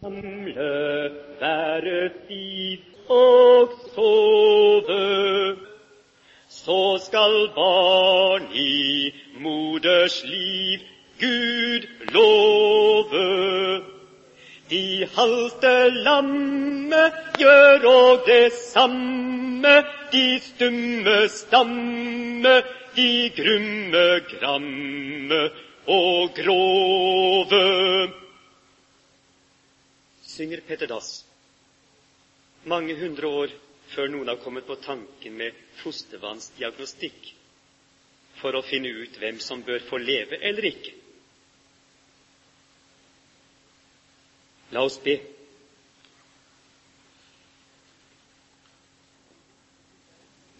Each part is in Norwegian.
Samle, være tid og sove. Så skal barn i moders liv Gud love. De halte lamme gjør og det samme, de stumme stamme, de grumme gramme og grove synger Petter Dass mange hundre år før noen har kommet på tanken med fostervannsdiagnostikk for å finne ut hvem som bør få leve eller ikke. La oss be.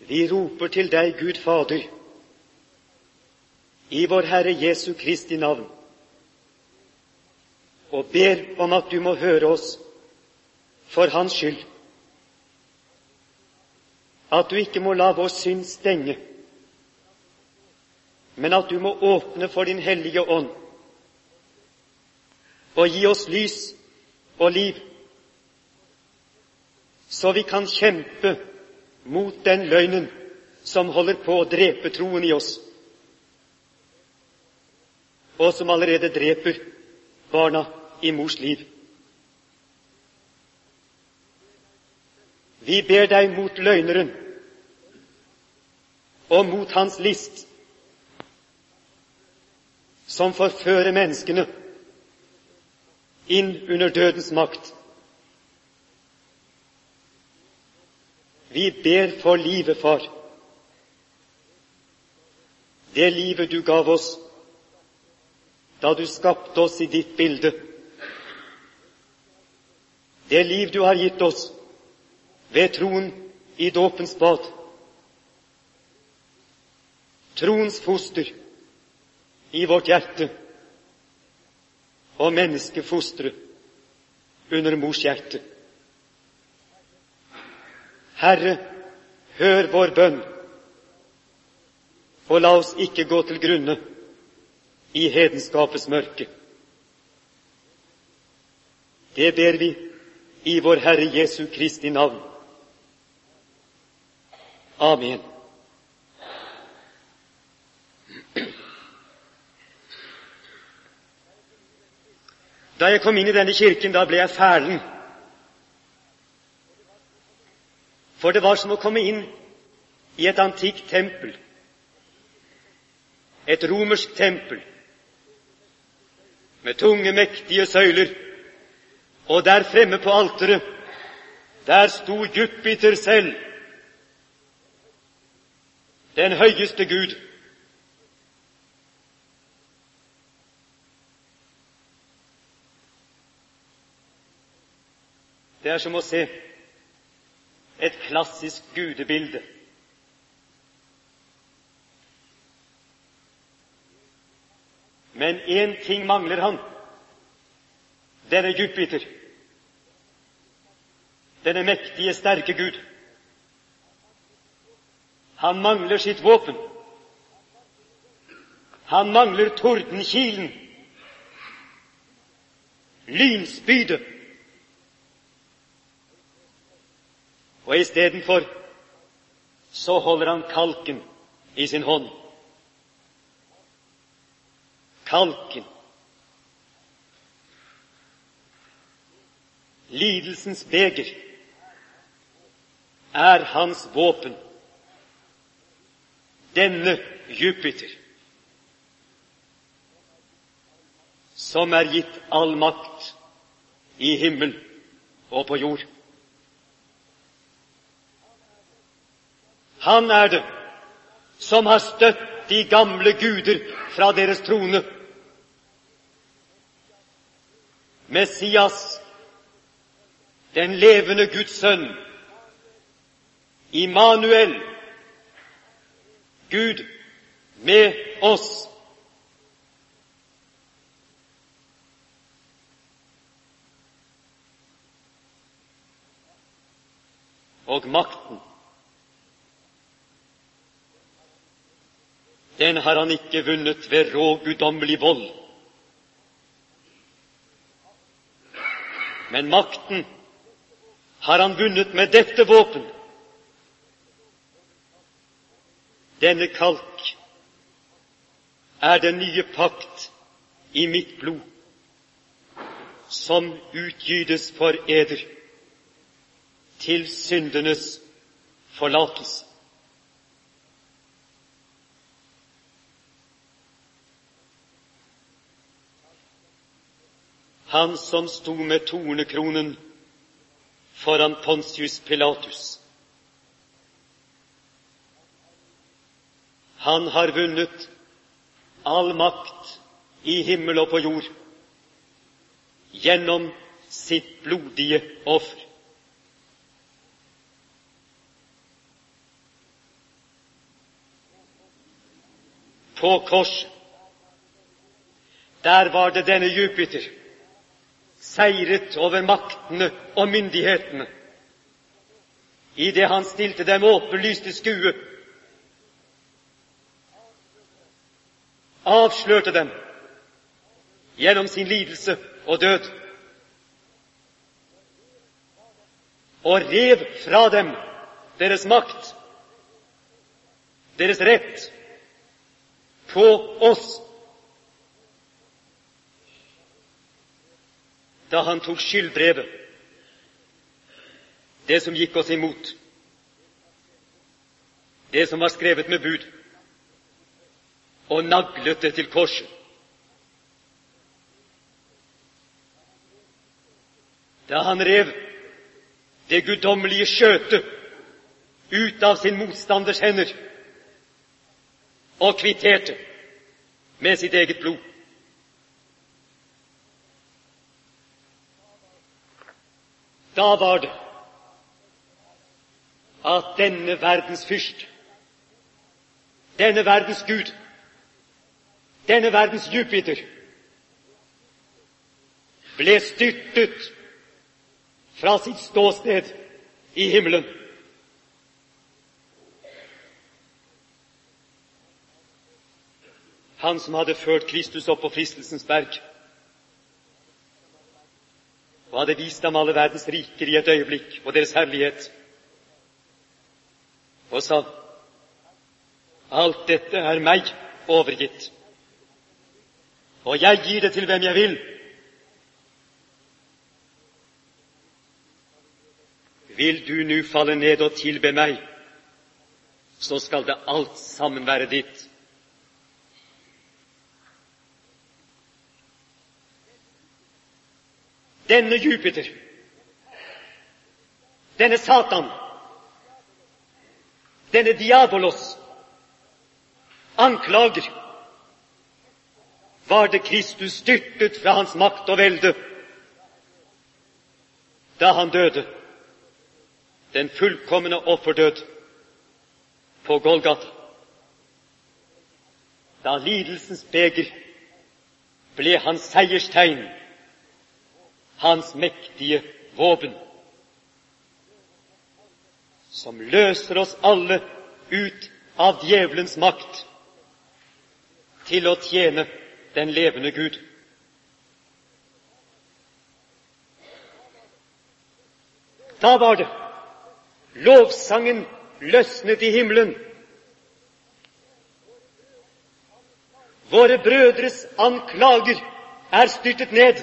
Vi roper til deg, Gud Fader, i vår Herre Jesu Kristi navn og ber om at du må høre oss for Hans skyld. At du ikke må la vår synd stenge, men at du må åpne for Din hellige ånd og gi oss lys og liv, så vi kan kjempe mot den løgnen som holder på å drepe troen i oss, og som allerede dreper barna i mors liv. Vi ber deg mot løgneren og mot hans list, som forfører menneskene inn under dødens makt. Vi ber for livet, far. Det livet du gav oss da du skapte oss i ditt bilde det liv du har gitt oss ved troen i dåpens bad. Troens foster i vårt hjerte og menneskefostre under mors hjerte. Herre, hør vår bønn, og la oss ikke gå til grunne i hedenskapets mørke. Det ber vi i vår Herre Jesu Kristi navn. Amen. Da jeg kom inn i denne kirken, da ble jeg fælen. For det var som å komme inn i et antikt tempel, et romersk tempel, med tunge, mektige søyler og der fremme på alteret, der sto Jupiter selv, den høyeste Gud. Det er som å se et klassisk gudebilde. Men én ting mangler han, denne Jupiter denne mektige, sterke Gud. Han mangler sitt våpen. Han mangler tordenkilen, lynspydet. Og istedenfor så holder han kalken i sin hånd. Kalken. Lidelsens beger er hans våpen. Denne Jupiter, som er gitt all makt i himmel og på jord. Han er det som har støtt de gamle guder fra deres trone. Messias, den levende Guds sønn, Immanuel, Gud med oss. Og makten, den har han ikke vunnet ved rå guddommelig vold. Men makten har han vunnet med dette våpen. Denne kalk er den nye pakt i mitt blod, som utgytes for eder til syndenes forlatelse. han som sto med tornekronen foran Pontius Pilatus. Han har vunnet all makt i himmel og på jord gjennom sitt blodige offer. På korset, der var det denne Jupiter seiret over maktene og myndighetene idet han stilte dem åpenlyst til skue, avslørte dem gjennom sin lidelse og død, og rev fra dem deres makt, deres rett, på oss. Da han tok skyldbrevet, det som gikk oss imot, det som var skrevet med bud, og naglet det til korset. Da han rev det guddommelige skjøtet ut av sin motstanders hender og kvitterte med sitt eget blod. Da var det at denne verdens fyrst, denne verdens Gud, denne verdens Jupiter, ble styrtet fra sitt ståsted i himmelen. Han som hadde ført Kristus opp på fristelsens berg, og hadde vist ham alle verdens riker i et øyeblikk og deres herlighet, og sa alt dette er meg overgitt, og jeg gir det til hvem jeg vil. Vil du nu falle ned og tilbe meg, så skal det alt sammen være ditt. denne Jupiter, denne Satan, denne Diabolos, anklager, var det Kristus styrtet fra hans makt og velde da han døde, den fullkomne offerdød på Golgata. Da lidelsens beger ble hans seierstegn hans mektige våpen, som løser oss alle ut av djevelens makt til å tjene den levende Gud. Da var det lovsangen løsnet i himmelen. Våre brødres anklager er styrtet ned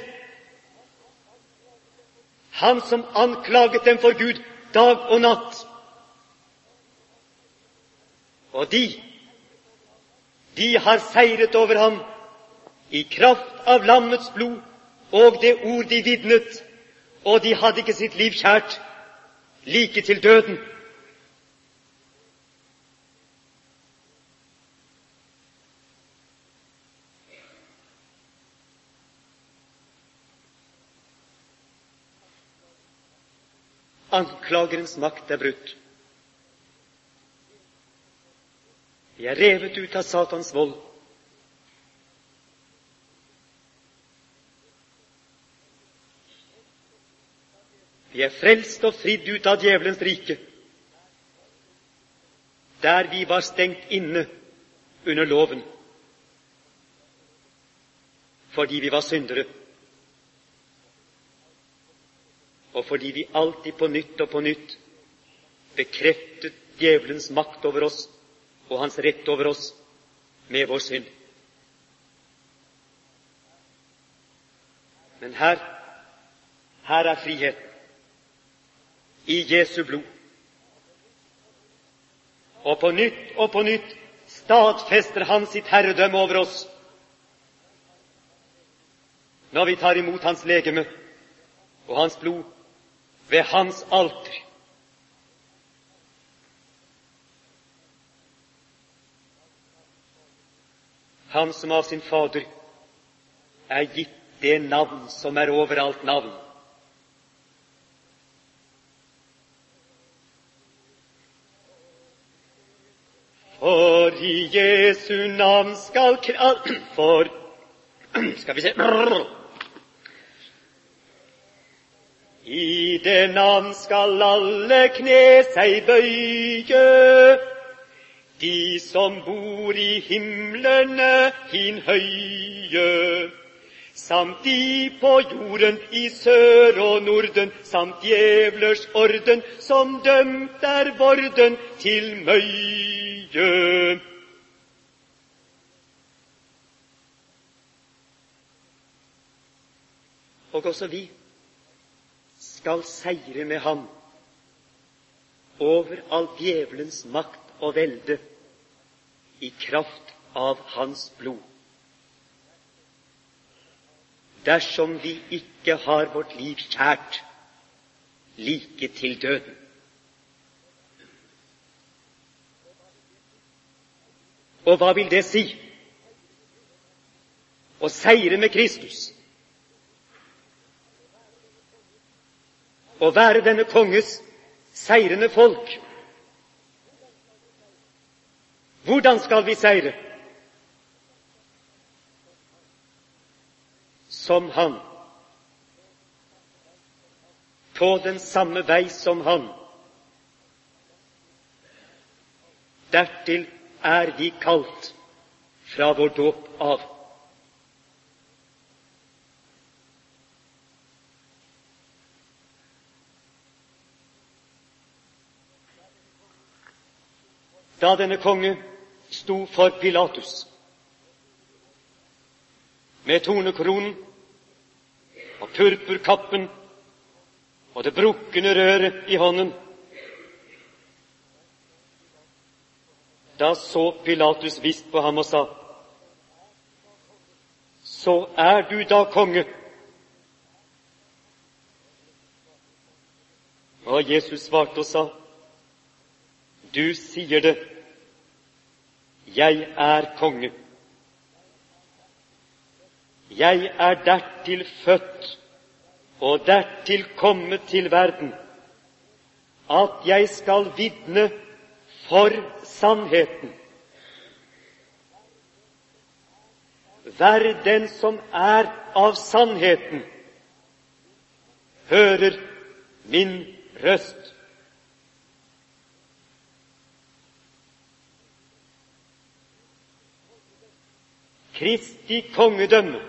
han som anklaget dem for Gud dag og natt. Og de, de har seiret over ham i kraft av lammets blod og det ord de vitnet, og de hadde ikke sitt liv kjært, like til døden. Anklagerens makt er brutt. Vi er revet ut av Satans vold. Vi er frelst og fridd ut av djevelens rike, der vi var stengt inne under loven fordi vi var syndere. og fordi vi alltid på nytt og på nytt bekreftet djevelens makt over oss og hans rett over oss med vår synd. Men her, her er friheten i Jesu blod. Og på nytt og på nytt stadfester Han sitt herredømme over oss når vi tar imot Hans legeme og Hans blod ved Hans alter. Han som av sin Fader er gitt det navn som er overalt navn. For i Jesu navn skal For Skal vi se. I det navn skal alle kne seg bøye, de som bor i himlene hin høye. Samt de på jorden i sør og Norden, samt djevlers orden, som dømt er vorden til møye. Og også vi skal seire med ham over all djevelens makt og velde i kraft av hans blod dersom vi ikke har vårt liv kjært like til døden. Og hva vil det si? Å seire med Kristus. Å være denne konges seirende folk. Hvordan skal vi seire? som han, på den samme vei som han. Dertil er vi kalt fra vår dåp av. Da denne konge sto for Pilatus med tornekronen og purpurkappen og det brukne røret i hånden. Da så Pilatus visst på ham og sa, Så er du da konge. Og Jesus svarte og sa, Du sier det, jeg er konge. Jeg er dertil født og dertil kommet til verden, at jeg skal vitne for sannheten. Vær den som er av sannheten, hører min røst. Kristi kongedømme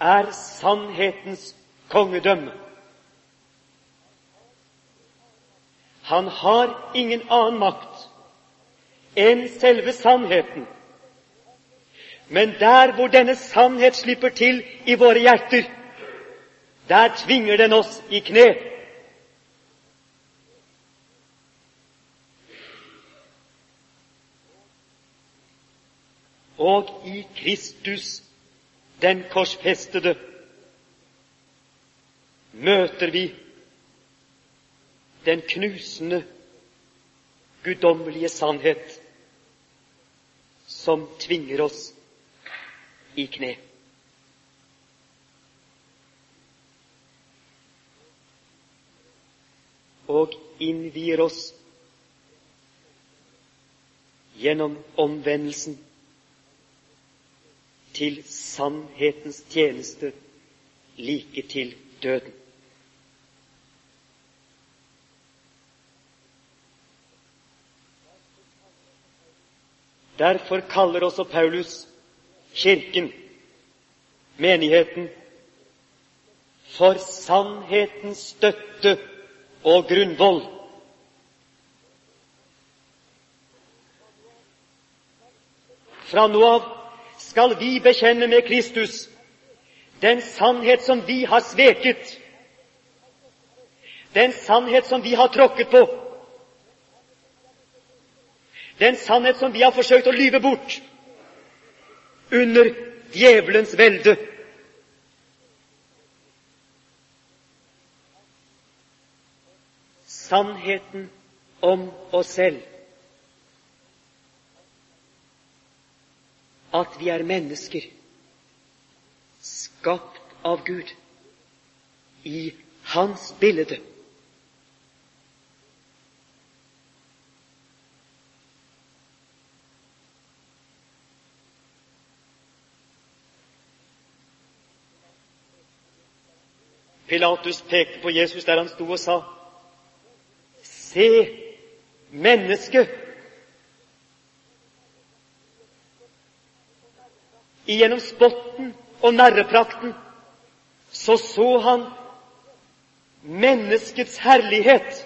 er sannhetens kongedømme. Han har ingen annen makt enn selve sannheten. Men der hvor denne sannhet slipper til i våre hjerter, der tvinger den oss i kne. Og i Kristus den korsfestede, møter vi den knusende, guddommelige sannhet som tvinger oss i kne. Og innvier oss gjennom omvendelsen til sannhetens tjeneste like til døden. Derfor kaller også Paulus Kirken, menigheten, for sannhetens støtte og grunnvoll. Fra nå av skal vi bekjenne med Kristus den sannhet som vi har sveket, den sannhet som vi har tråkket på, den sannhet som vi har forsøkt å lyve bort under djevelens velde. Sannheten om oss selv. At vi er mennesker skapt av Gud i Hans bilde. Pilatus pekte på Jesus der han sto og sa, Se mennesket! Gjennom spotten og narreprakten så så han menneskets herlighet.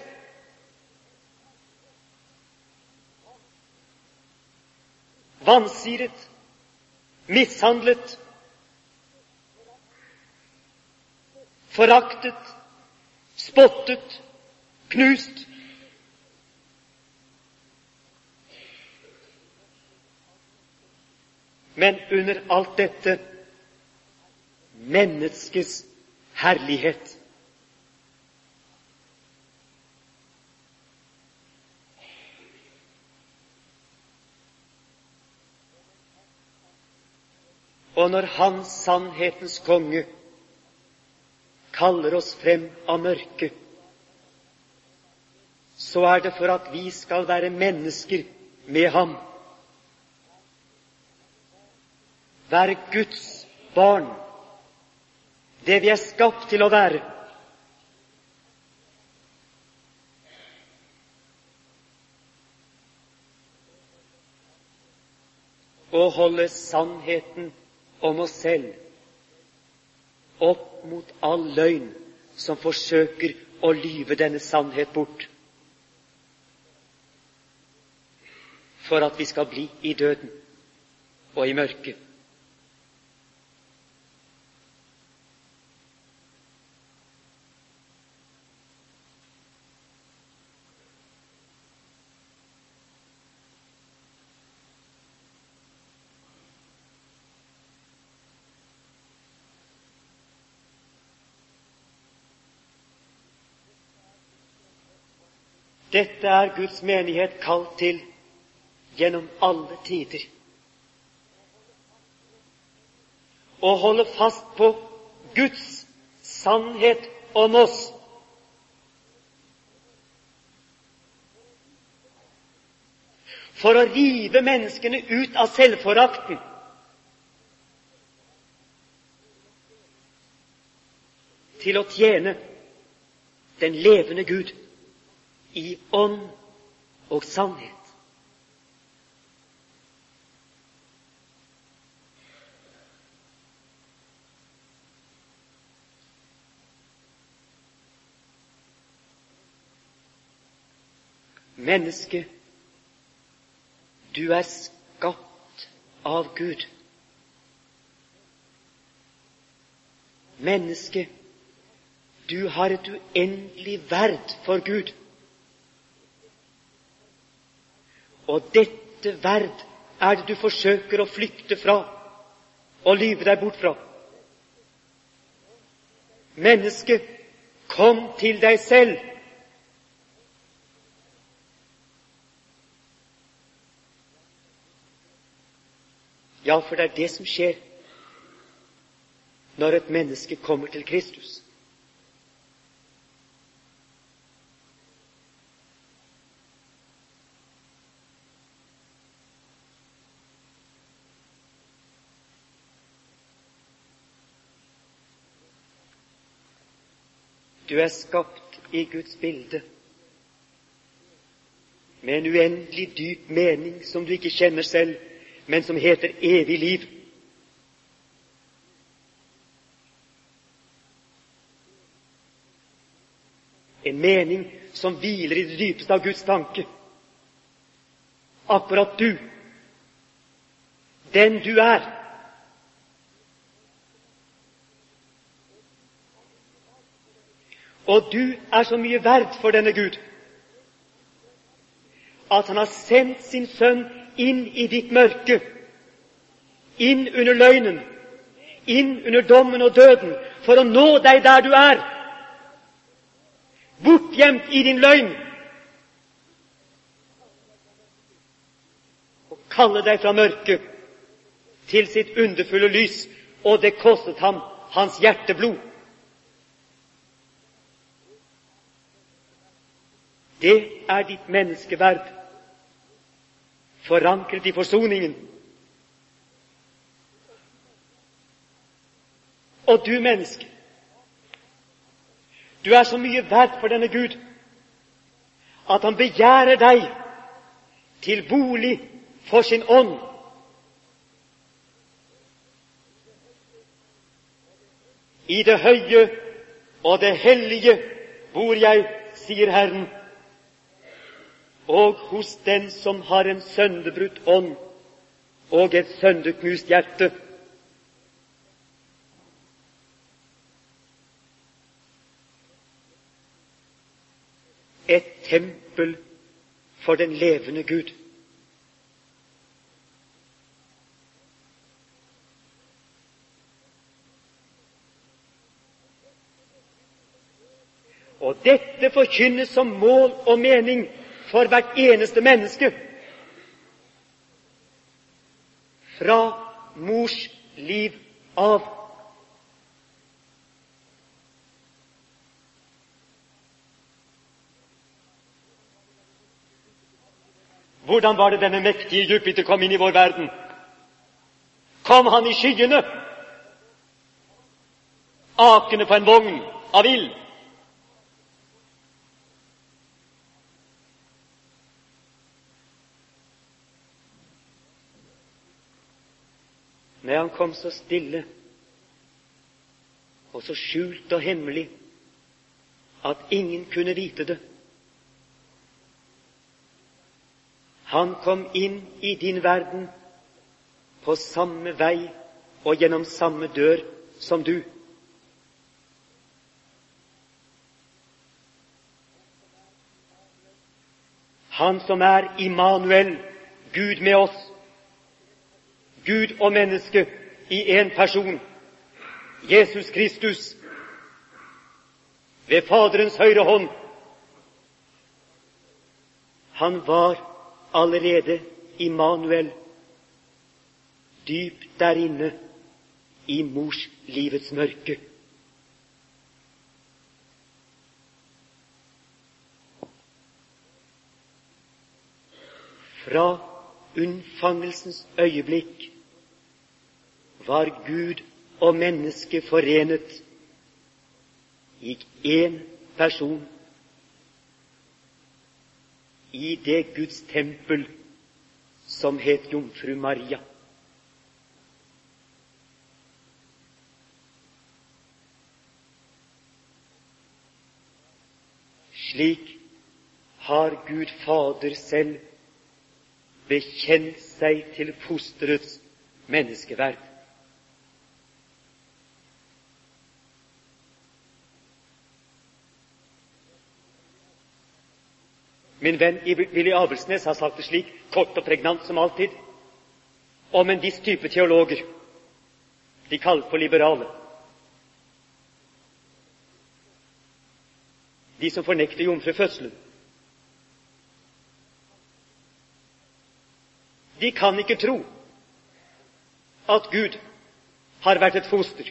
Vansiret, mishandlet, foraktet, spottet, knust. Men under alt dette menneskets herlighet. Og når Han, sannhetens konge, kaller oss frem av mørket, så er det for at vi skal være mennesker med ham. Være Guds barn, det vi er skapt til å være. Å holde sannheten om oss selv opp mot all løgn som forsøker å lyve denne sannhet bort. For at vi skal bli i døden og i mørket. Dette er Guds menighet kalt til gjennom alle tider. Å holde fast på Guds sannhet om oss. For å rive menneskene ut av selvforakten. Til å tjene den levende Gud i ånd og sannhet. Menneske, du er skapt av Gud. Menneske, du har et uendelig verd for Gud. Og dette verd er det du forsøker å flykte fra og lyve deg bort fra. Menneske, kom til deg selv. Ja, for det er det som skjer når et menneske kommer til Kristus. Du er skapt i Guds bilde med en uendelig dyp mening som du ikke kjenner selv, men som heter evig liv. en mening som hviler i det dypeste av Guds tanke. Akkurat du, den du er, Og du er så mye verd for denne Gud at han har sendt sin sønn inn i ditt mørke, inn under løgnen, inn under dommen og døden, for å nå deg der du er, bortgjemt i din løgn, og kalle deg fra mørket til sitt underfulle lys, og det kostet ham hans hjerteblod. Det er ditt menneskeverd, forankret i forsoningen. Og du menneske, du er så mye verdt for denne Gud at han begjærer deg til bolig for sin ånd. I det høye og det hellige bor jeg, sier Herren og hos den som har en sønderbrutt ånd og et sønderknust hjerte. Et tempel for den levende Gud. Og dette forkynnes som mål og mening for hvert eneste menneske. Fra mors liv av. Hvordan var det denne mektige Jupiter kom inn i vår verden? Kom han i skyene, akende på en vogn av ild? Men han kom så stille og så skjult og hemmelig at ingen kunne vite det. Han kom inn i din verden på samme vei og gjennom samme dør som du. Han som er Immanuel, Gud med oss, Gud og menneske i én person, Jesus Kristus, ved Faderens høyre hånd. Han var allerede Immanuel, dypt der inne i mors livets mørke. Fra unnfangelsens øyeblikk var Gud og menneske forenet i én person i det Guds tempel som het Jomfru Maria. Slik har Gud Fader selv bekjent seg til fosterets menneskeverd. Min venn Willy Abelsnes har sagt det slik, kort og pregnant som alltid, om en viss type teologer. De kaller for liberale. De som fornekter jomfrufødselen. De kan ikke tro at Gud har vært et foster.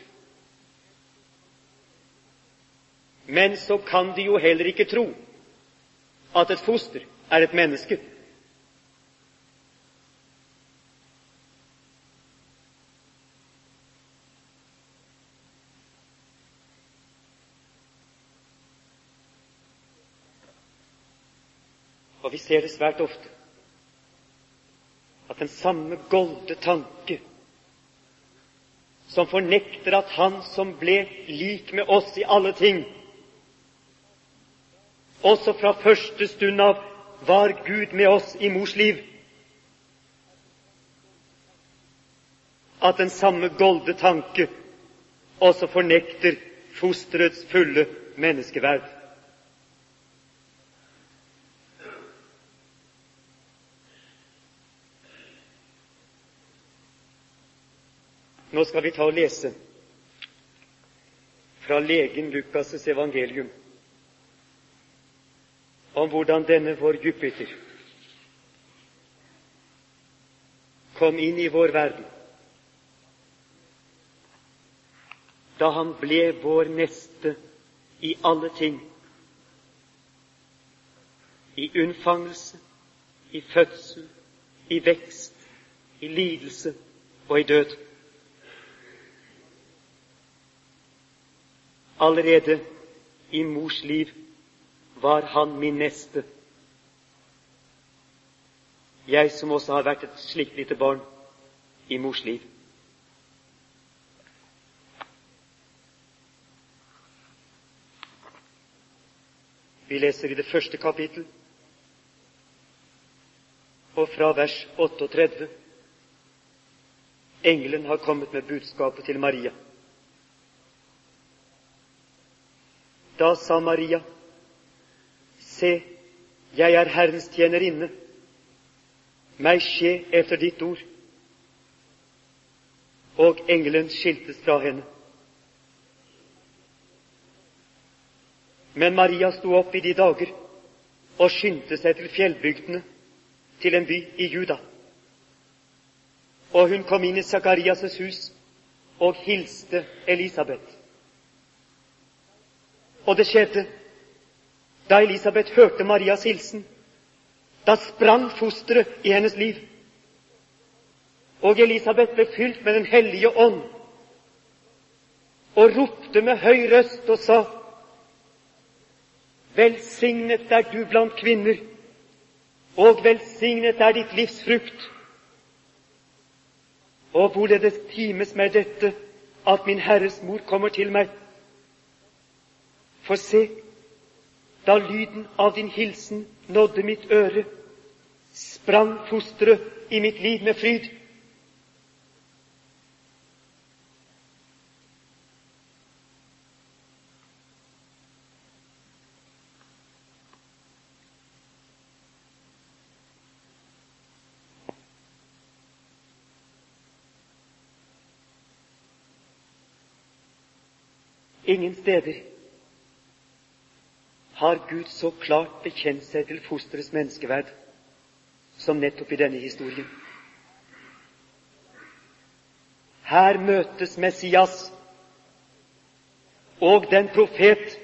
Men så kan de jo heller ikke tro at et foster er et menneske. Og vi ser det svært ofte at den samme golde tanke som fornekter at Han som ble lik med oss i alle ting, også fra første stund av var Gud med oss i mors liv. At den samme golde tanke også fornekter fosterets fulle menneskeverd. Nå skal vi ta og lese fra legen Lukas' evangelium om hvordan denne vår Jupiter kom inn i vår verden da han ble vår neste i alle ting, i unnfangelse, i fødsel, i vekst, i lidelse og i død. Allerede i mors liv var han min neste. Jeg som også har vært et slikt lite barn i mors liv. Vi leser i det første kapittel og fra vers 38. Engelen har kommet med budskapet til Maria. Da sa Maria, Se, jeg er Herrens tjenerinne. Meg skje etter ditt ord. Og engelen skiltes fra henne. Men Maria sto opp i de dager og skyndte seg til fjellbygdene, til en by i Juda. Og hun kom inn i Sakarias' hus og hilste Elisabeth. Og det skjedde da Elisabeth hørte Marias hilsen, da sprang fosteret i hennes liv. Og Elisabeth ble fylt med Den hellige ånd og ropte med høy røst og sa:" Velsignet er du blant kvinner, og velsignet er ditt livs frukt. Og hvorledes times meg dette at min Herres mor kommer til meg? For se, da lyden av din hilsen nådde mitt øre, sprang fosteret i mitt liv med fryd. Ingen steder har Gud så klart bekjent seg til fosterets menneskeverd som nettopp i denne historien. Her møtes Messias og den profet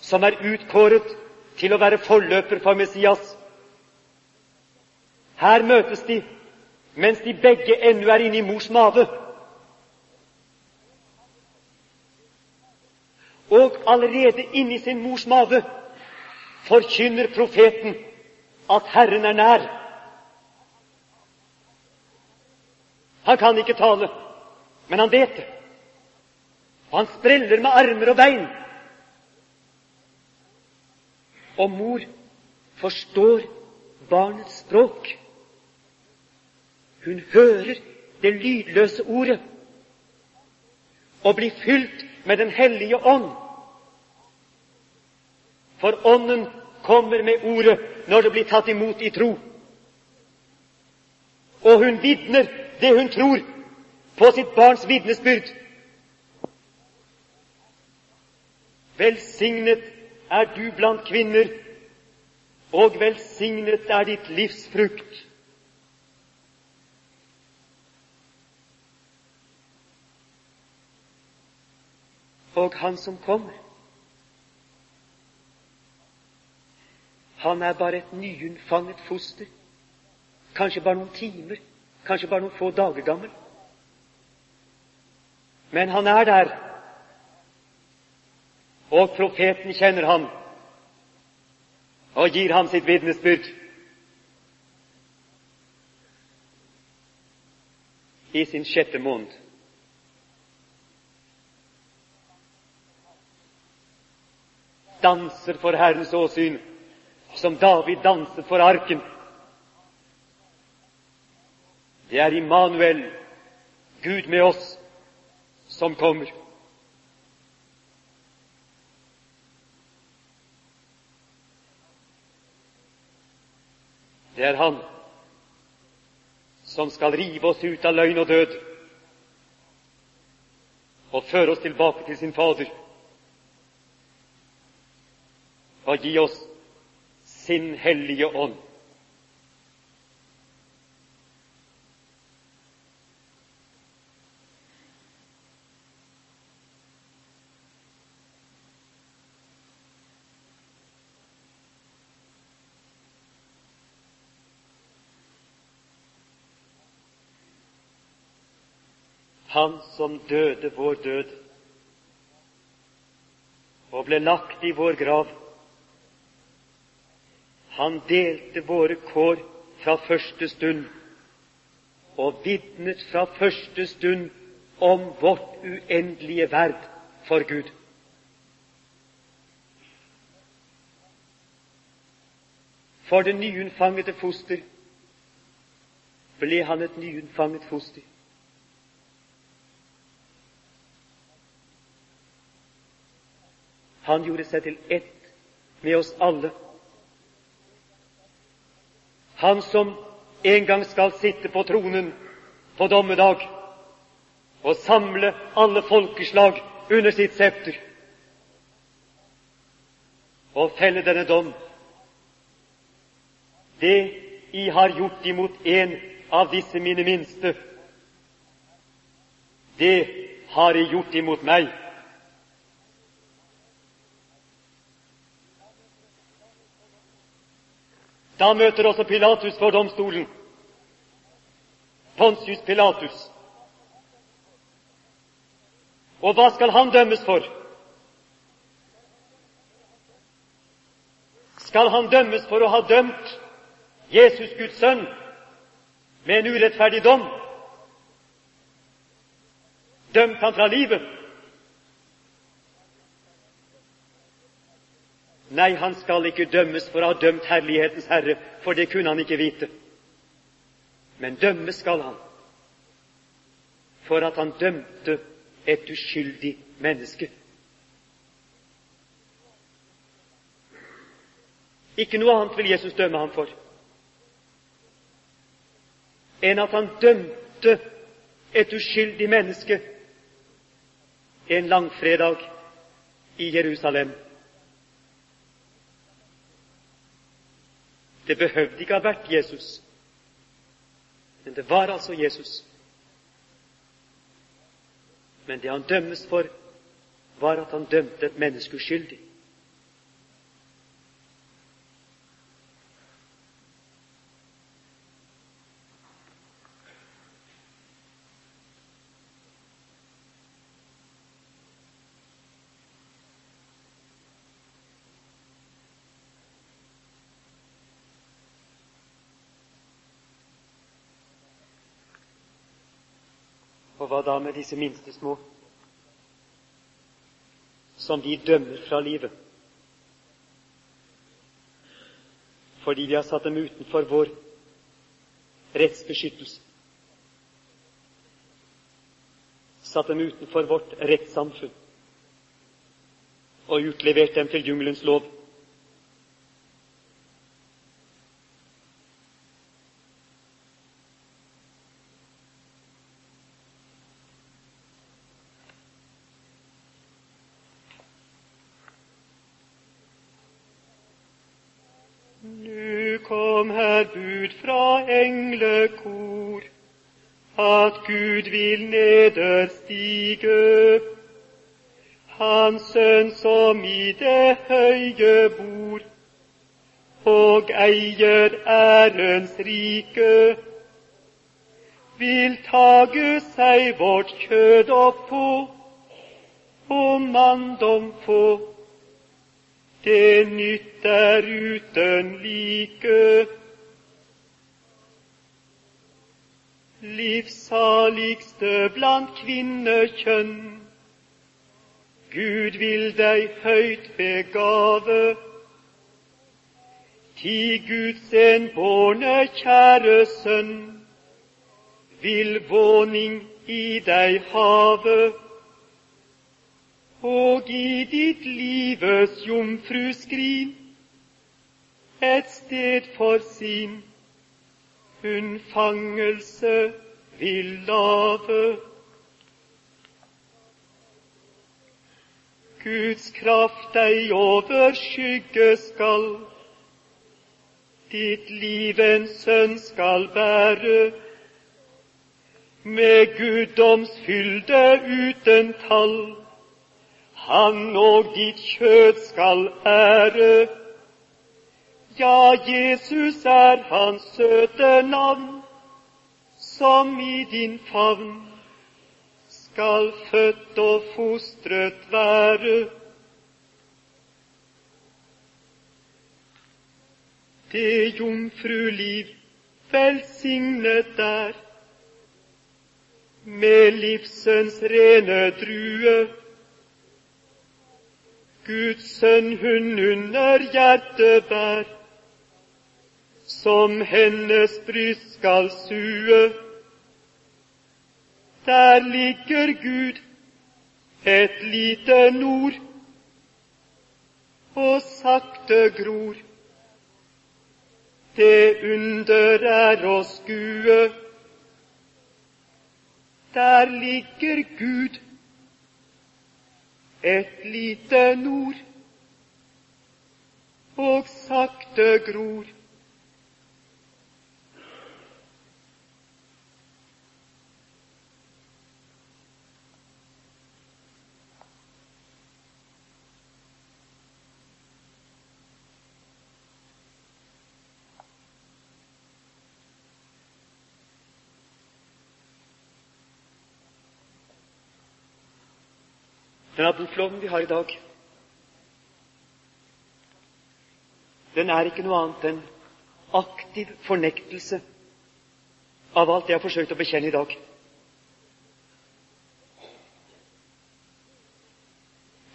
som er utkåret til å være forløper for Messias. Her møtes de mens de begge ennå er inne i mors mage. Og allerede inni sin mors mage forkynner profeten at Herren er nær. Han kan ikke tale, men han vet det. Han spreller med armer og bein. Og mor forstår barnets språk. Hun hører det lydløse ordet og blir fylt med Den hellige ånd. For Ånden kommer med ordet når det blir tatt imot i tro. Og hun vitner det hun tror, på sitt barns vitnesbyrd. Velsignet er du blant kvinner, og velsignet er ditt livs frukt. Og han som kommer, Han er bare et nyunnfanget foster. Kanskje bare noen timer, kanskje bare noen få dager gammel. Men han er der, og profeten kjenner ham og gir ham sitt vitnesbyrd. I sin sjette måned. Danser for Herrens åsyn, som David danset for arken. Det er Immanuel, Gud med oss, som kommer. Det er Han som skal rive oss ut av løgn og død og føre oss tilbake til sin Fader og gi oss sin Hellige Ånd. Han som døde vår død og ble lagt i vår grav. Han delte våre kår fra første stund og vitnet fra første stund om vårt uendelige verd for Gud. For det nyunnfangede foster ble han et nyunnfanget foster. Han gjorde seg til ett med oss alle. Han som en gang skal sitte på tronen på dommedag og samle alle folkeslag under sitt septer og felle denne dom. Det I har gjort imot en av disse mine minste, det har I gjort imot meg. Da møter også Pilatus for domstolen. Pontius Pilatus. Og hva skal han dømmes for? Skal han dømmes for å ha dømt Jesus, Guds sønn, med en urettferdig dom? Dømt han fra livet? Nei, han skal ikke dømmes for å ha dømt Herlighetens Herre, for det kunne han ikke vite. Men dømmes skal han for at han dømte et uskyldig menneske. Ikke noe annet vil Jesus dømme ham for enn at han dømte et uskyldig menneske en langfredag i Jerusalem. Det behøvde ikke ha vært Jesus, men det var altså Jesus. Men det han dømmes for, var at han dømte et menneske uskyldig. Hva da med disse minste små, som de dømmer fra livet? Fordi vi har satt dem utenfor vår rettsbeskyttelse. Satt dem utenfor vårt rettssamfunn og utlevert dem til jungelens lov. Eier ærens rike, vil tage seg vårt kjød opp på og manndom få. Det nytt er uten like. livsaligste blant kvinnekjønn, Gud vil deg høyt begave. Ti Guds enbårne kjære sønn vil våning i deg have. Og i ditt lives jomfruskrin et sted for sin unnfangelse vil lave. Guds kraft deg overskygge skal, ditt liv en sønn skal bære. Med guddomsfylde uten tall, han og ditt kjød skal ære. Ja, Jesus er hans søte navn, som i din favn skal født og fostret være. Det jomfruliv velsignet er med livsens rene drue. Guds sønn hun under hjertet bær, som hennes bryst skal sue. Der ligger Gud, et lite nord, og sakte gror. Det under er å skue. Der ligger Gud, et lite nord, og sakte gror. Denne bokloven vi har i dag, den er ikke noe annet enn aktiv fornektelse av alt jeg har forsøkt å bekjenne i dag.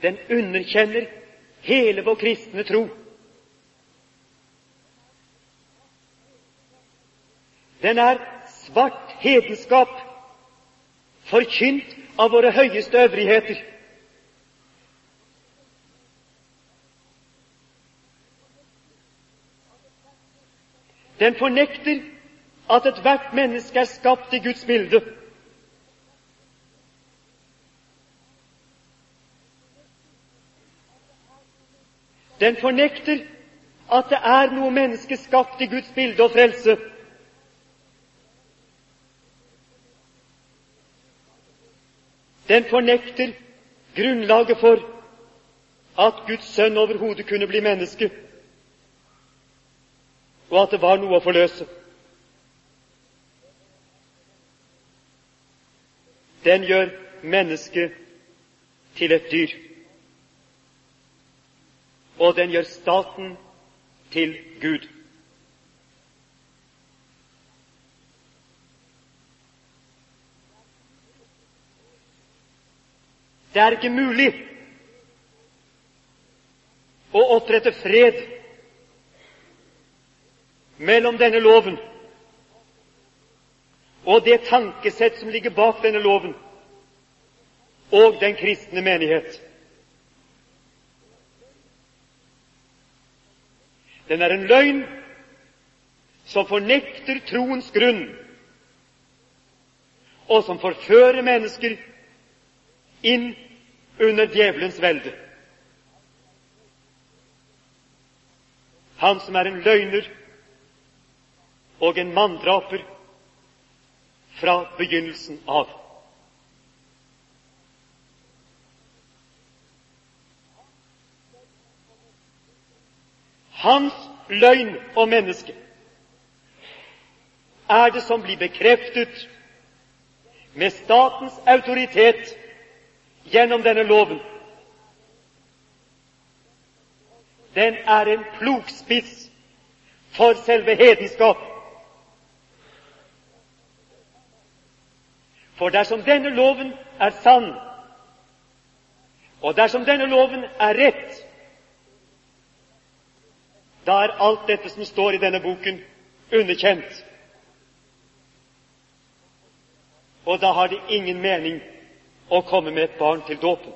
Den underkjenner hele vår kristne tro. Den er svart hedenskap, forkynt av våre høyeste øvrigheter. Den fornekter at ethvert menneske er skapt i Guds bilde. Den fornekter at det er noe menneske skapt i Guds bilde og frelse. Den fornekter grunnlaget for at Guds sønn overhodet kunne bli menneske og at det var noe å forløse. Den gjør mennesket til et dyr. Og den gjør staten til Gud. Det er ikke mulig å opprette fred mellom denne loven og det tankesett som ligger bak denne loven, og den kristne menighet. Den er en løgn som fornekter troens grunn, og som forfører mennesker inn under djevelens velde. Han som er en løgner, og en manndraper fra begynnelsen av. Hans løgn om mennesket er det som blir bekreftet med statens autoritet gjennom denne loven. Den er en plogspiss for selve hedenskap. For dersom denne loven er sann, Og dersom denne loven er rett, da er alt dette som står i denne boken, underkjent. Og da har det ingen mening å komme med et barn til dåpen.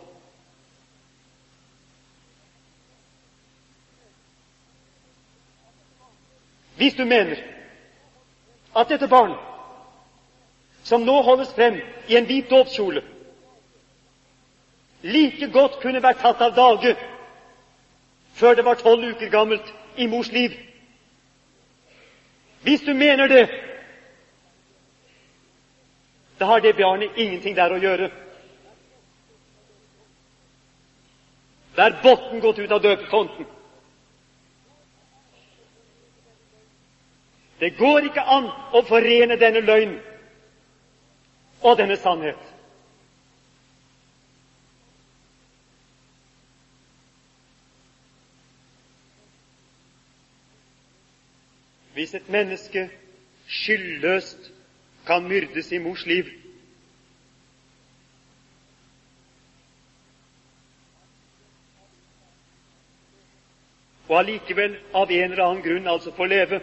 Hvis du mener at dette barn, som nå holdes frem i en hvit dåpskjole, like godt kunne vært tatt av dage før det var tolv uker gammelt i mors liv Hvis du mener det, da har det barnet ingenting der å gjøre. Da er botten gått ut av døpefonten. Det går ikke an å forene denne løgn og denne sannhet. Hvis et menneske skyldløst kan myrdes i mors liv, og allikevel av en eller annen grunn altså får leve,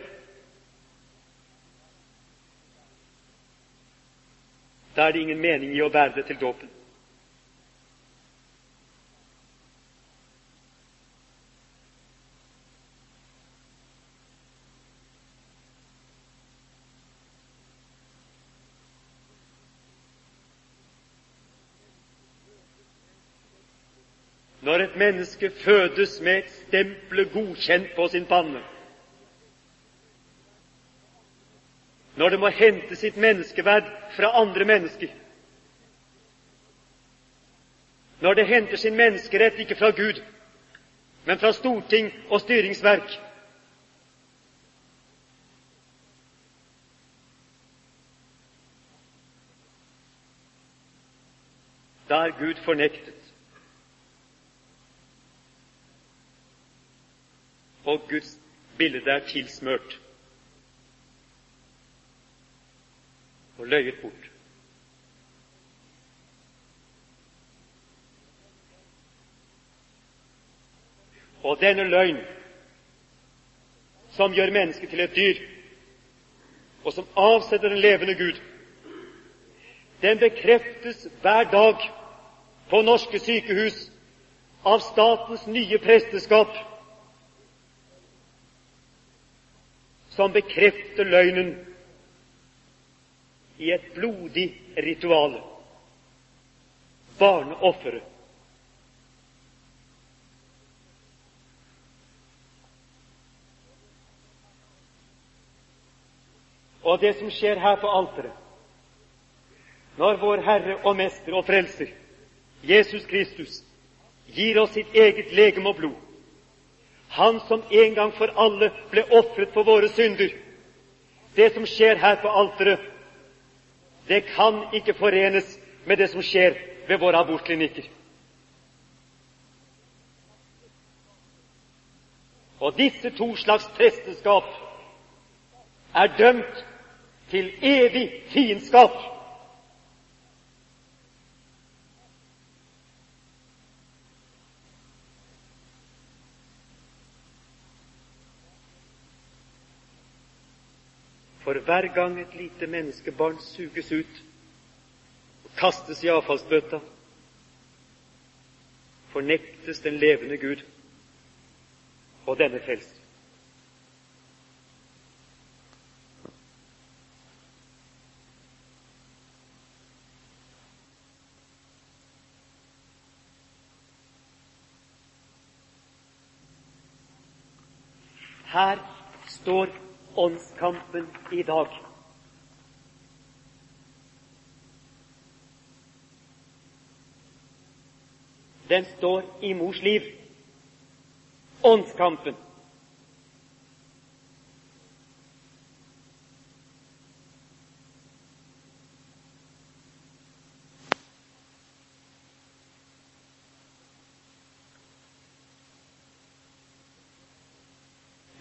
Da er det ingen mening i å bære det til dåpen. Når et menneske fødes med et stemple godkjent på sin panne, når det må hente sitt menneskeverd fra andre mennesker, når det henter sin menneskerett ikke fra Gud, men fra storting og styringsverk. Da er Gud fornektet. Og Guds bilde er tilsmørt. Og løyet bort. Og denne løgn, som gjør mennesket til et dyr, og som avsetter den levende Gud, den bekreftes hver dag på norske sykehus av statens nye presteskap, som bekrefter løgnen i et blodig ritual barneofferet. Og det som skjer her på alteret, når vår Herre og Mester og Frelser, Jesus Kristus, gir oss sitt eget legeme og blod, Han som en gang for alle ble ofret for våre synder, det som skjer her på alteret, det kan ikke forenes med det som skjer ved våre abortklinikker. Og disse to slags presteskap er dømt til evig fiendskap. For hver gang et lite menneskebarn suges ut og kastes i avfallsbøtta, fornektes den levende Gud og denne frelser. Her står åndskampen i dag. Den står i mors liv. Åndskampen.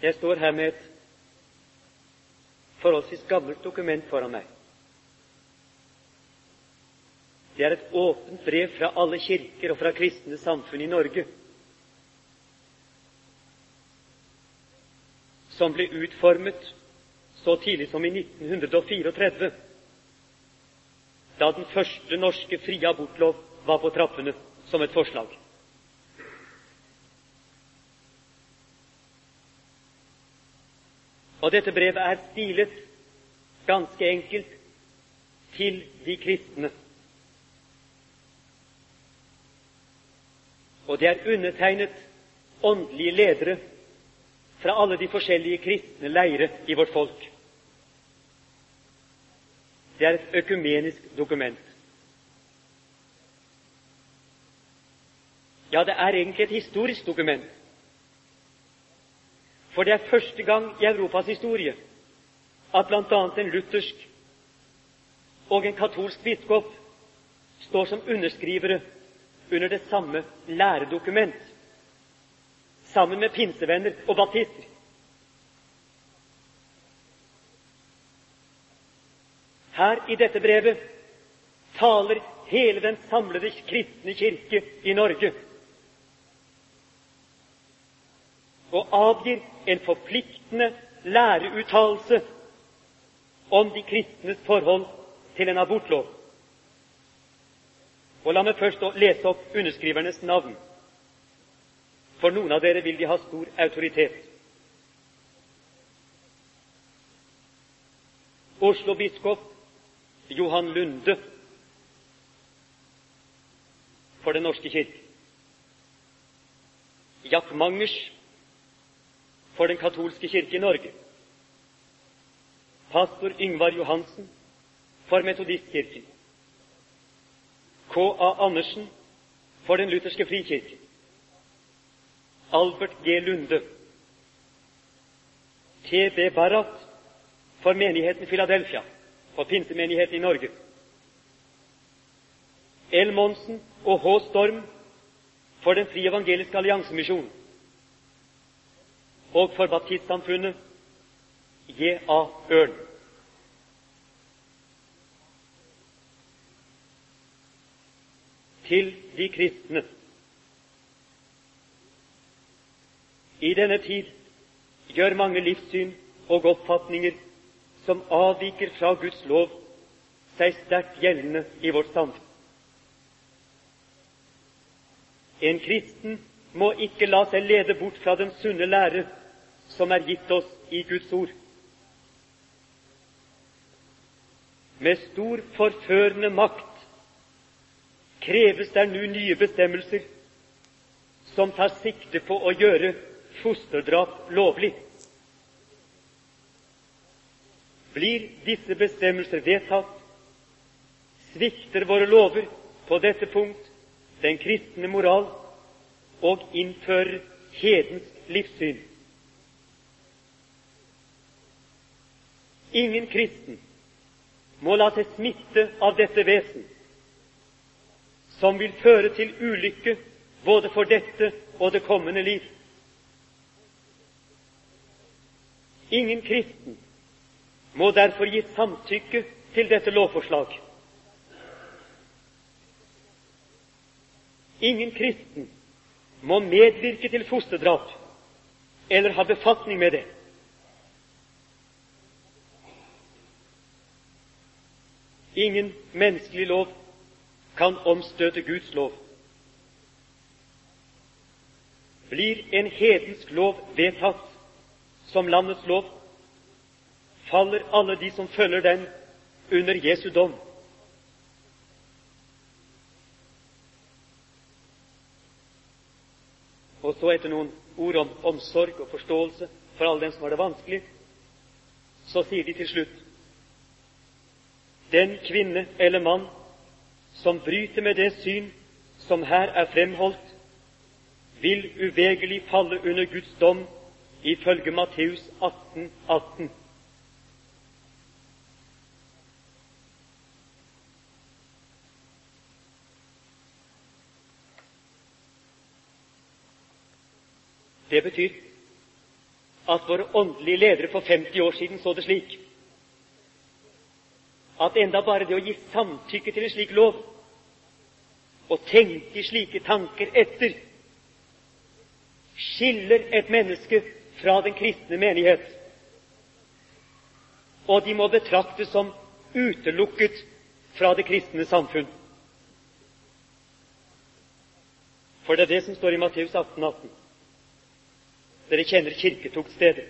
Jeg står her med et forholdsvis gammelt dokument foran meg. Det er et åpent brev fra alle kirker og fra kristne samfunn i Norge, som ble utformet så tidlig som i 1934, da den første norske frie abortlov var på trappene som et forslag. Og dette brevet er stilet ganske enkelt til de kristne. Og det er undertegnet åndelige ledere fra alle de forskjellige kristne leire i vårt folk. Det er et økumenisk dokument. Ja, det er egentlig et historisk dokument. For det er første gang i Europas historie at bl.a. en luthersk og en katolsk biskop står som underskrivere under det samme læredokument, sammen med pinsevenner og baptister. Her i dette brevet taler hele den samlede kristne kirke i Norge og avgir en forpliktende læreuttalelse om de kristnes forhold til en abortlov. Og La meg først lese opp underskrivernes navn. For noen av dere vil de ha stor autoritet. Oslo-biskop Johan Lunde for Den norske kirke. Jack Mangers for Den katolske kirke i Norge. Pastor Yngvar Johansen for Metodistkirken. K.A. Andersen for Den lutherske frikirke. Albert G. Lunde. T.B. Barrat for menigheten Philadelphia, for pinsemenigheten i Norge. L. Monsen og H. Storm for Den frie evangeliske alliansemisjon og for baptistsamfunnet J.A. Ørn. Til de kristne. I denne tid gjør mange livssyn og oppfatninger som avviker fra Guds lov, seg sterkt gjeldende i vårt samfunn. En kristen må ikke la seg lede bort fra den sunne lære som er gitt oss i Guds ord. Med stor forførende makt kreves det nå nye bestemmelser som tar sikte på å gjøre fosterdrap lovlig. Blir disse bestemmelser vedtatt, svikter våre lover på dette punkt den kristne moral og innfører hedensk livssyn. Ingen kristen må la seg smitte av dette vesen, som vil føre til ulykke både for dette og det kommende liv. Ingen kristen må derfor gi samtykke til dette lovforslag. Ingen kristen må medvirke til fosterdrap eller ha befatning med det. Ingen menneskelig lov kan omstøte Guds lov. Blir en hedensk lov vedtatt som landets lov, faller alle de som følger den, under Jesu dom. Og så etter noen ord om omsorg og forståelse for alle dem som har det vanskelig, så sier de til slutt den kvinne eller mann som bryter med det syn som her er fremholdt, vil uvegerlig falle under Guds dom ifølge Matteus 18, 18. Det betyr at våre åndelige ledere for 50 år siden så det slik at enda bare det å gi samtykke til en slik lov å tenke slike tanker etter, skiller et menneske fra den kristne menighet, og de må betraktes som utelukket fra det kristne samfunn. For det er det som står i Matteus 18, 18. Dere kjenner kirketuktstedet.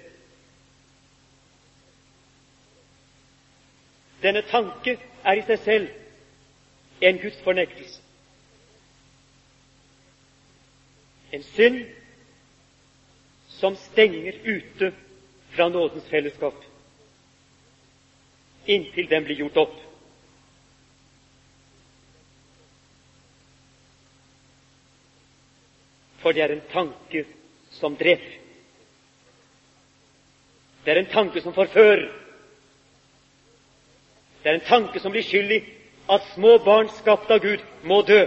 Denne tanke er i seg selv en gudsfornektelse. En synd som stenger ute fra nådens fellesskap inntil den blir gjort opp. For det er en tanke som dreper. Det er en tanke som forfører. Det er en tanke som blir skyld i at små barn skapt av Gud må dø.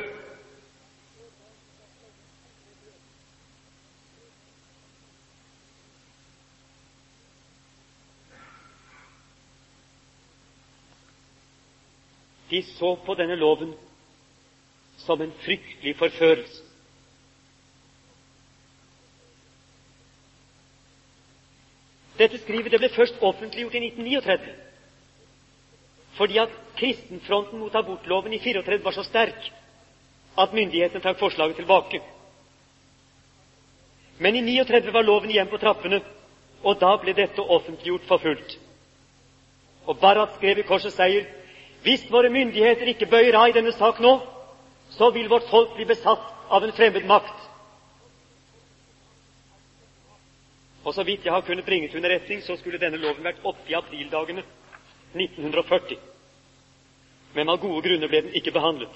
De så på denne loven som en fryktelig forførelse. Dette skrivet det ble først offentliggjort i 1939, fordi at kristenfronten mot abortloven i 34 var så sterk at myndighetene trakk forslaget tilbake. Men i 39 var loven igjen på trappene, og da ble dette offentliggjort for fullt. Og Barrat skrev i Korsets seier hvis våre myndigheter ikke bøyer av i denne sak nå, så vil vårt folk bli besatt av en fremmed makt. Og så vidt jeg har kunnet bringe til underretning, så skulle denne loven vært oppe i aprildagene 1940. Men av gode grunner ble den ikke behandlet.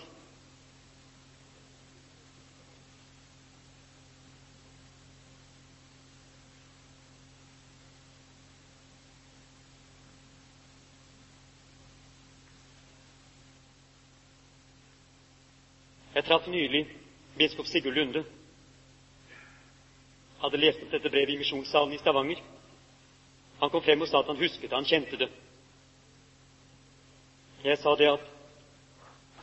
Jeg traff nylig biskop Sigurd Lunde hadde lest opp dette brevet i misjonssalen i Stavanger. Han kom frem og sa at han husket det, han kjente det. Jeg sa det at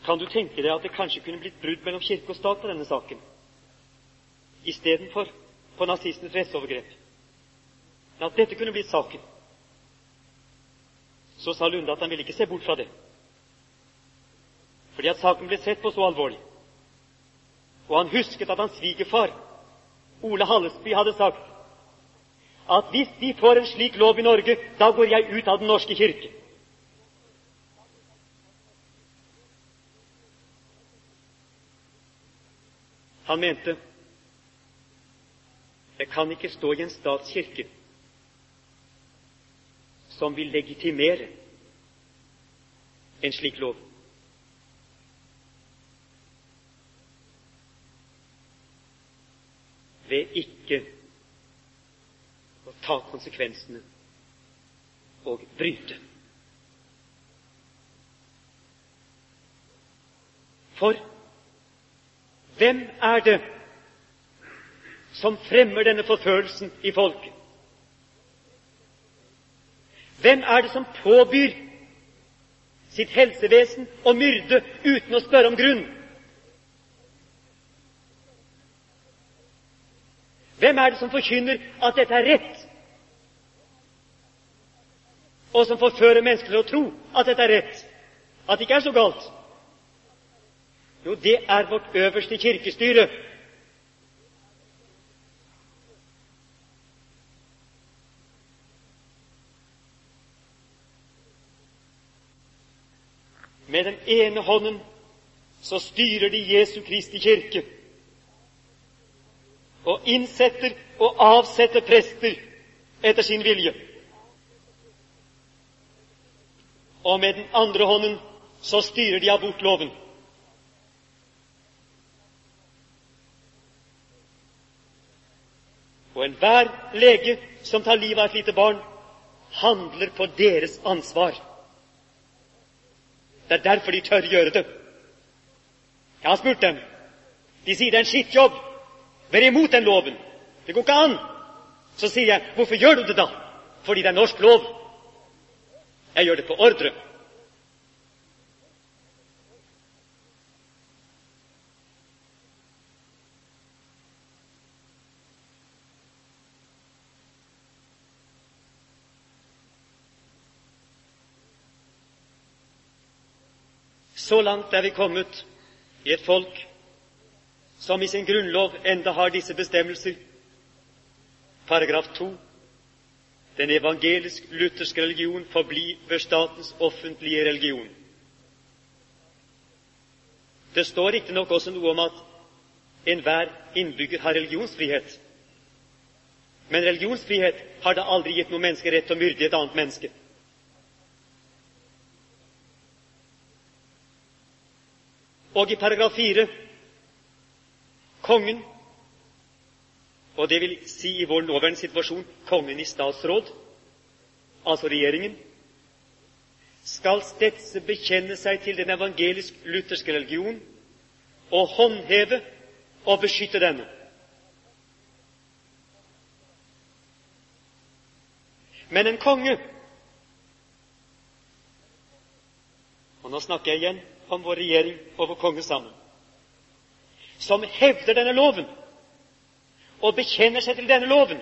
kan du tenke deg at det kanskje kunne blitt brudd mellom kirke og stat på denne saken, istedenfor på nazistenes rettsovergrep? At dette kunne blitt saken. Så sa Lunde at han ville ikke se bort fra det, fordi at saken ble sett på så alvorlig. Og han husket at hans svigerfar Ole Hallesby hadde sagt at hvis vi får en slik lov i Norge, da går jeg ut av Den norske kirke. Han mente det kan ikke stå i en statskirke som vil legitimere en slik lov. ved ikke å ta konsekvensene og bryte. For hvem er det som fremmer denne forfølelsen i folket? Hvem er det som påbyr sitt helsevesen å myrde uten å spørre om grunn? Hvem er det som forkynner at dette er rett, og som forfører mennesker til å tro at dette er rett, at det ikke er så galt? Jo, det er vårt øverste kirkestyre. Med den ene hånden så styrer de Jesu Kristi kirke og innsetter og avsetter prester etter sin vilje. Og med den andre hånden så styrer de abortloven. Og enhver lege som tar livet av et lite barn, handler på deres ansvar. Det er derfor de tør gjøre det. Jeg har spurt dem. De sier det er en skittjobb. Vær imot den loven. Det går ikke an. Så sier jeg, hvorfor gjør du det da? Fordi det er norsk lov. Jeg gjør det på ordre. Så langt er vi kommet i et folk som i sin grunnlov enda har disse bestemmelser. Paragraf 2. Den evangelisk-lutherske religion forblir statens offentlige religion. Det står riktignok også noe om at enhver innbygger har religionsfrihet. Men religionsfrihet har da aldri gitt noe menneske rett til å myrde et annet menneske. Og i paragraf 4 kongen, og det vil si i vår nåværende situasjon kongen i statsråd, altså regjeringen, skal stedse bekjenne seg til den evangelisk-lutherske religion og håndheve og beskytte denne. Men en konge Og nå snakker jeg igjen om vår regjering og vår konge sammen. Som hevder denne loven og bekjenner seg til denne loven,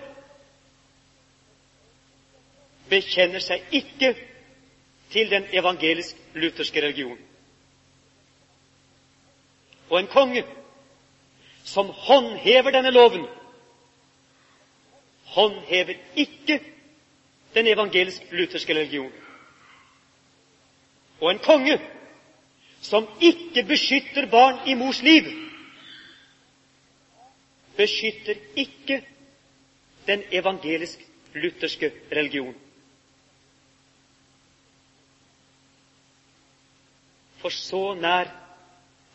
bekjenner seg ikke til den evangelisk-lutherske religion. Og en konge som håndhever denne loven, håndhever ikke den evangelisk-lutherske religion. Og en konge som ikke beskytter barn i mors liv, beskytter ikke den evangelisk-lutherske religion. For så nær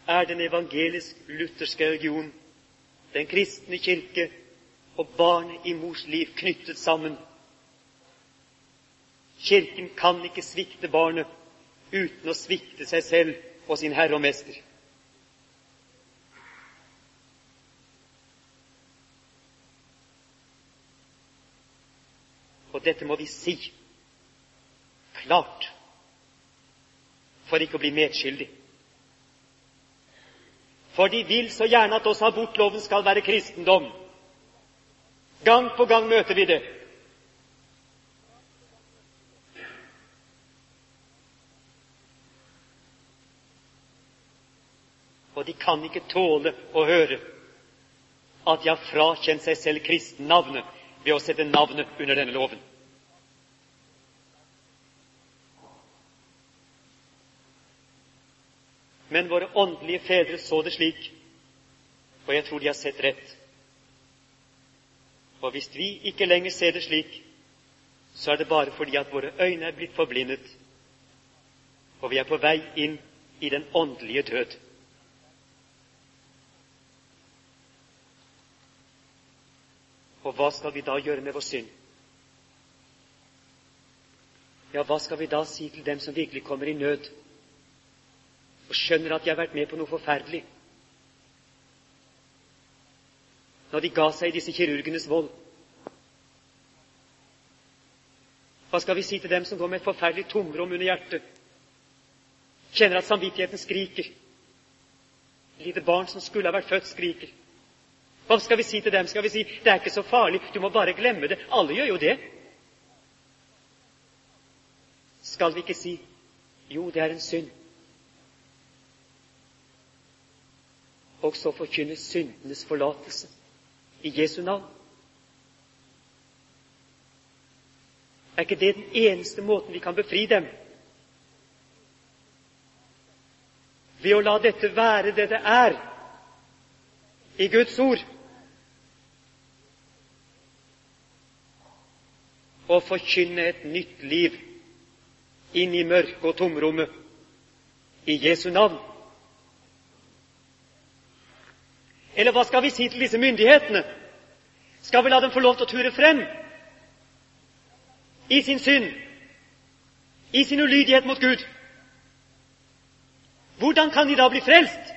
er den evangelisk-lutherske religion, den kristne kirke og barnet i mors liv knyttet sammen Kirken kan ikke svikte barnet uten å svikte seg selv og sin Herre og Mester. Og dette må vi si klart for ikke å bli medskyldig. For de vil så gjerne at også abortloven skal være kristendom. Gang på gang møter vi det. Og de kan ikke tåle å høre at de har frakjent seg selv kristennavnet ved å sette navnet under denne loven. Men våre åndelige fedre så det slik, og jeg tror de har sett rett. Og hvis vi ikke lenger ser det slik, så er det bare fordi at våre øyne er blitt forblindet, og vi er på vei inn i den åndelige død. Og hva skal vi da gjøre med vår synd? Ja, hva skal vi da si til dem som virkelig kommer i nød og skjønner at de har vært med på noe forferdelig? Når de ga seg i disse kirurgenes vold. Hva skal vi si til dem som går med et forferdelig tomrom under hjertet? Kjenner at samvittigheten skriker. Et lite barn som skulle ha vært født, skriker. Hva skal vi si til dem? Skal vi si det er ikke så farlig, du må bare glemme det? Alle gjør jo det. Skal vi ikke si jo, det er en synd? Og så forkynne syndenes forlatelse i Jesu navn. Er ikke det den eneste måten vi kan befri dem? Ved å la dette være det det er i Guds ord. Og forkynne et nytt liv inn i mørket og tomrommet i Jesu navn. Eller hva skal vi si til disse myndighetene? Skal vi la dem få lov til å ture frem i sin synd, i sin ulydighet mot Gud? Hvordan kan de da bli frelst?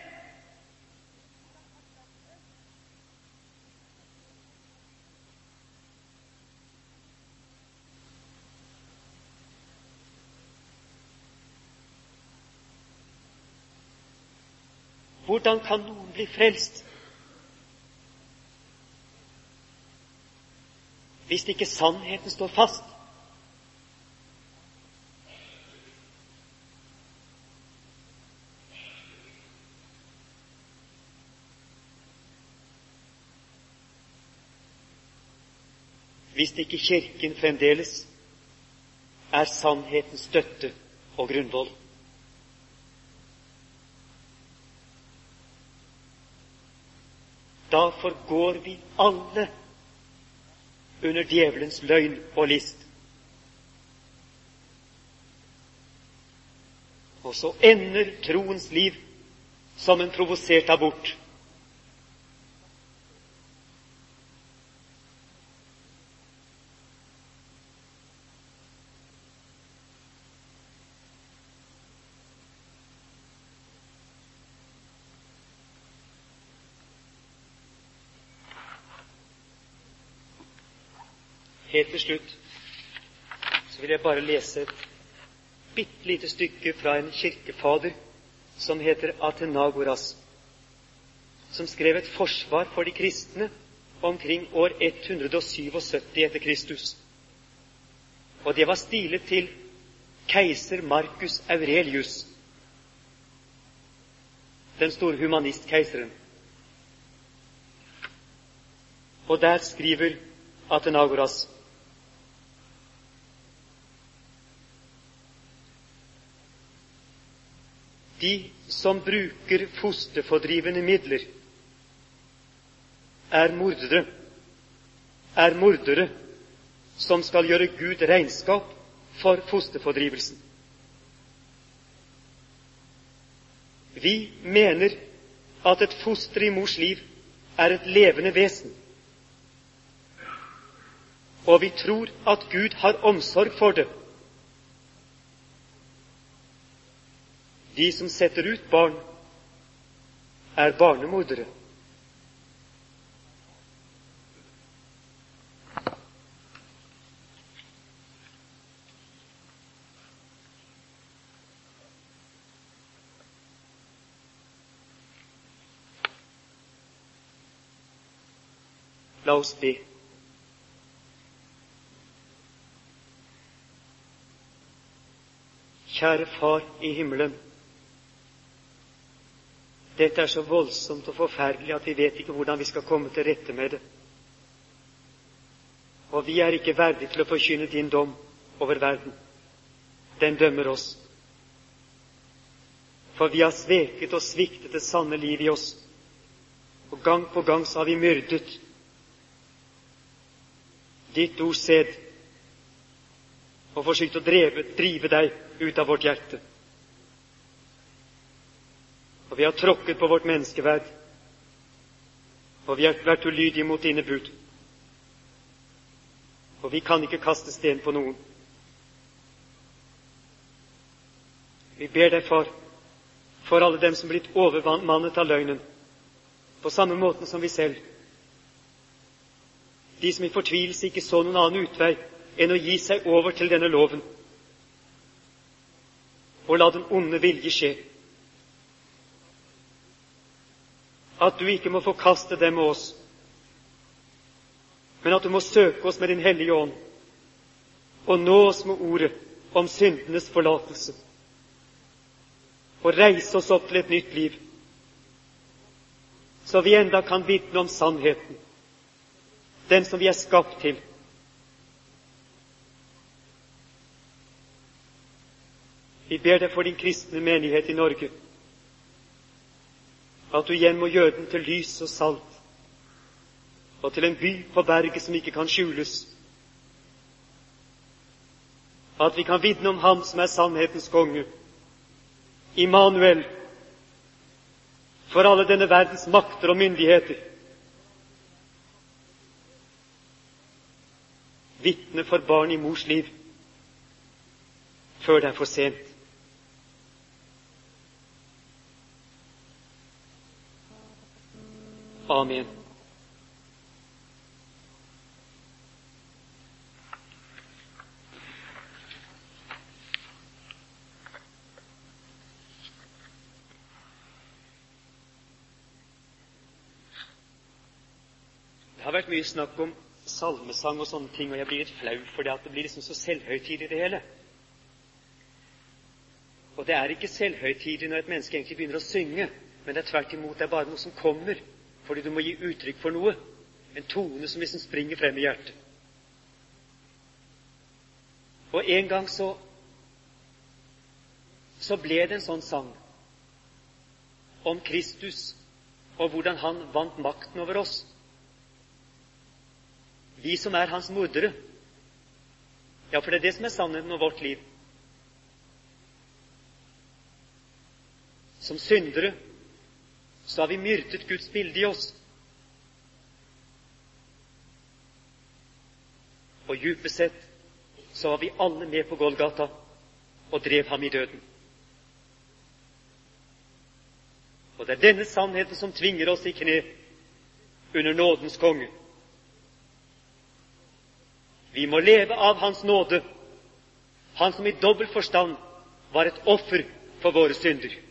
Hvordan kan noen bli frelst? Hvis ikke sannheten står fast. Hvis ikke Kirken fremdeles er sannhetens støtte og grunnvoll. Da forgår vi alle under djevelens løgn og list. Og så ender troens liv som en provosert abort. Helt til slutt så vil jeg bare lese et bitte lite stykke fra en kirkefader som heter Atenagoras, som skrev et forsvar for de kristne omkring år 177 etter Kristus. Og det var stilet til keiser Marcus Aurelius, den store humanistkeiseren. Og der skriver Atenagoras De som bruker fosterfordrivende midler, er mordere, er mordere som skal gjøre Gud regnskap for fosterfordrivelsen. Vi mener at et foster i mors liv er et levende vesen, og vi tror at Gud har omsorg for det De som setter ut barn, er barnemordere. La oss be. Kjære Far i himmelen. Dette er så voldsomt og forferdelig at vi vet ikke hvordan vi skal komme til rette med det. Og vi er ikke verdige til å forkynne din dom over verden. Den dømmer oss. For vi har sveket og sviktet det sanne liv i oss. Og gang på gang så har vi myrdet ditt ords sæd og forsøkt å drive, drive deg ut av vårt hjerte. Og vi har tråkket på vårt menneskeverd. Og vi har vært ulydige mot dine bud. Og vi kan ikke kaste sten på noen. Vi ber deg, Far, for alle dem som er blitt overmannet av løgnen, på samme måten som vi selv. De som i fortvilelse ikke så noen annen utvei enn å gi seg over til denne loven og la den onde vilje skje. At du ikke må forkaste dem med oss, men at du må søke oss med Din Hellige Ånd og nå oss med ordet om syndenes forlatelse og reise oss opp til et nytt liv, så vi enda kan vitne om sannheten, den som vi er skapt til. Vi ber deg for din kristne menighet i Norge at du igjen må gjøre den til lys og salt, og til en by på berget som ikke kan skjules. At vi kan vitne om Ham som er sannhetens konge, Immanuel, for alle denne verdens makter og myndigheter. Vitne for barn i mors liv før det er for sent. Amen. Det har vært mye snakk om salmesang og sånne ting, og jeg blir litt flau for det at det blir liksom så selvhøytidelig, det hele. Og det er ikke selvhøytidelig når et menneske egentlig begynner å synge, men det er tvert imot det er bare noe som kommer fordi du må gi uttrykk for noe. En tone som liksom springer frem i hjertet. Og en gang så så ble det en sånn sang om Kristus og hvordan han vant makten over oss. Vi som er hans mordere. Ja, for det er det som er sannheten om vårt liv. Som syndere så har vi myrdet Guds bilde i oss. Og djupest sett så var vi alle med på Golgata og drev ham i døden. Og det er denne sannheten som tvinger oss i kne under nådens konge. Vi må leve av Hans nåde, Han som i dobbel forstand var et offer for våre synder.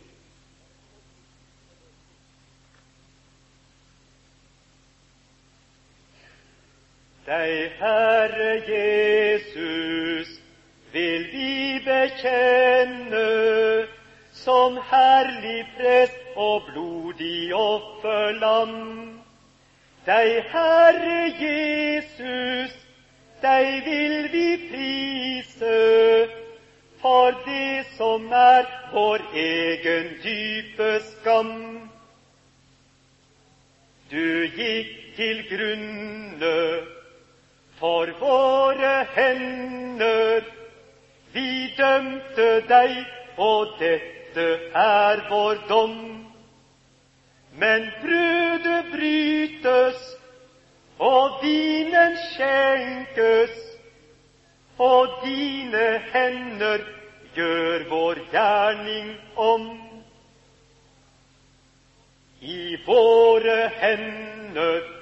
Deg, Herre Jesus, vil vi bekjenne som herlig prest og blodig offerlam. Deg, Herre Jesus, deg vil vi prise for det som er vår egen dype skam. Du gikk til grunne for våre hender. Vi dømte deg, og dette er vår dom. Men brødet brytes, og vinen skjenkes, og dine hender gjør vår gjerning om. I våre hender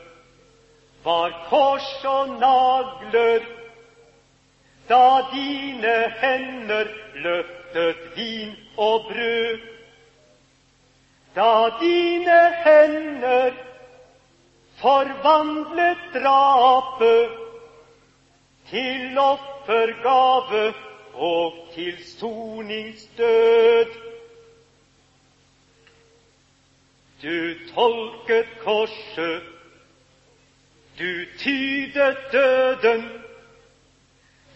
var kors og nagler, da dine hender løftet vin og brød da dine hender forvandlet drapet til offergave og til soningsdød. Du tolket korset, du tydet døden,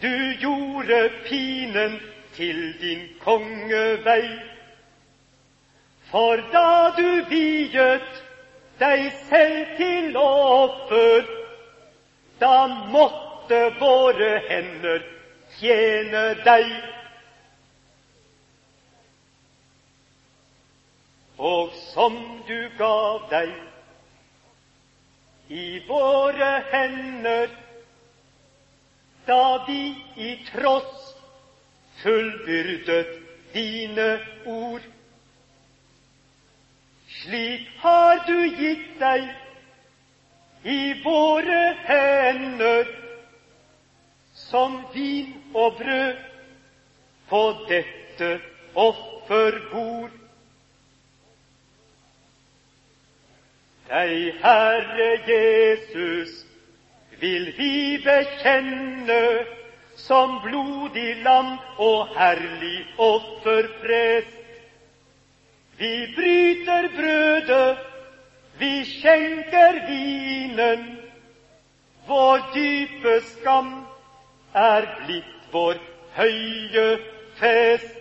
du gjorde pinen til din kongevei. For da du viet deg selv til offer, da måtte våre hender tjene deg. Og som du gav deg i våre hender, da de i tross fullbyrdet dine ord. Slik har du gitt deg i våre hender som vin og brød på dette offerbord. Deg, Herre Jesus, vil vi bekjenne som blodig lam og herlig offerprest. Vi bryter brødet, vi skjenker vinen. Vår dype skam er blitt vår høye fest.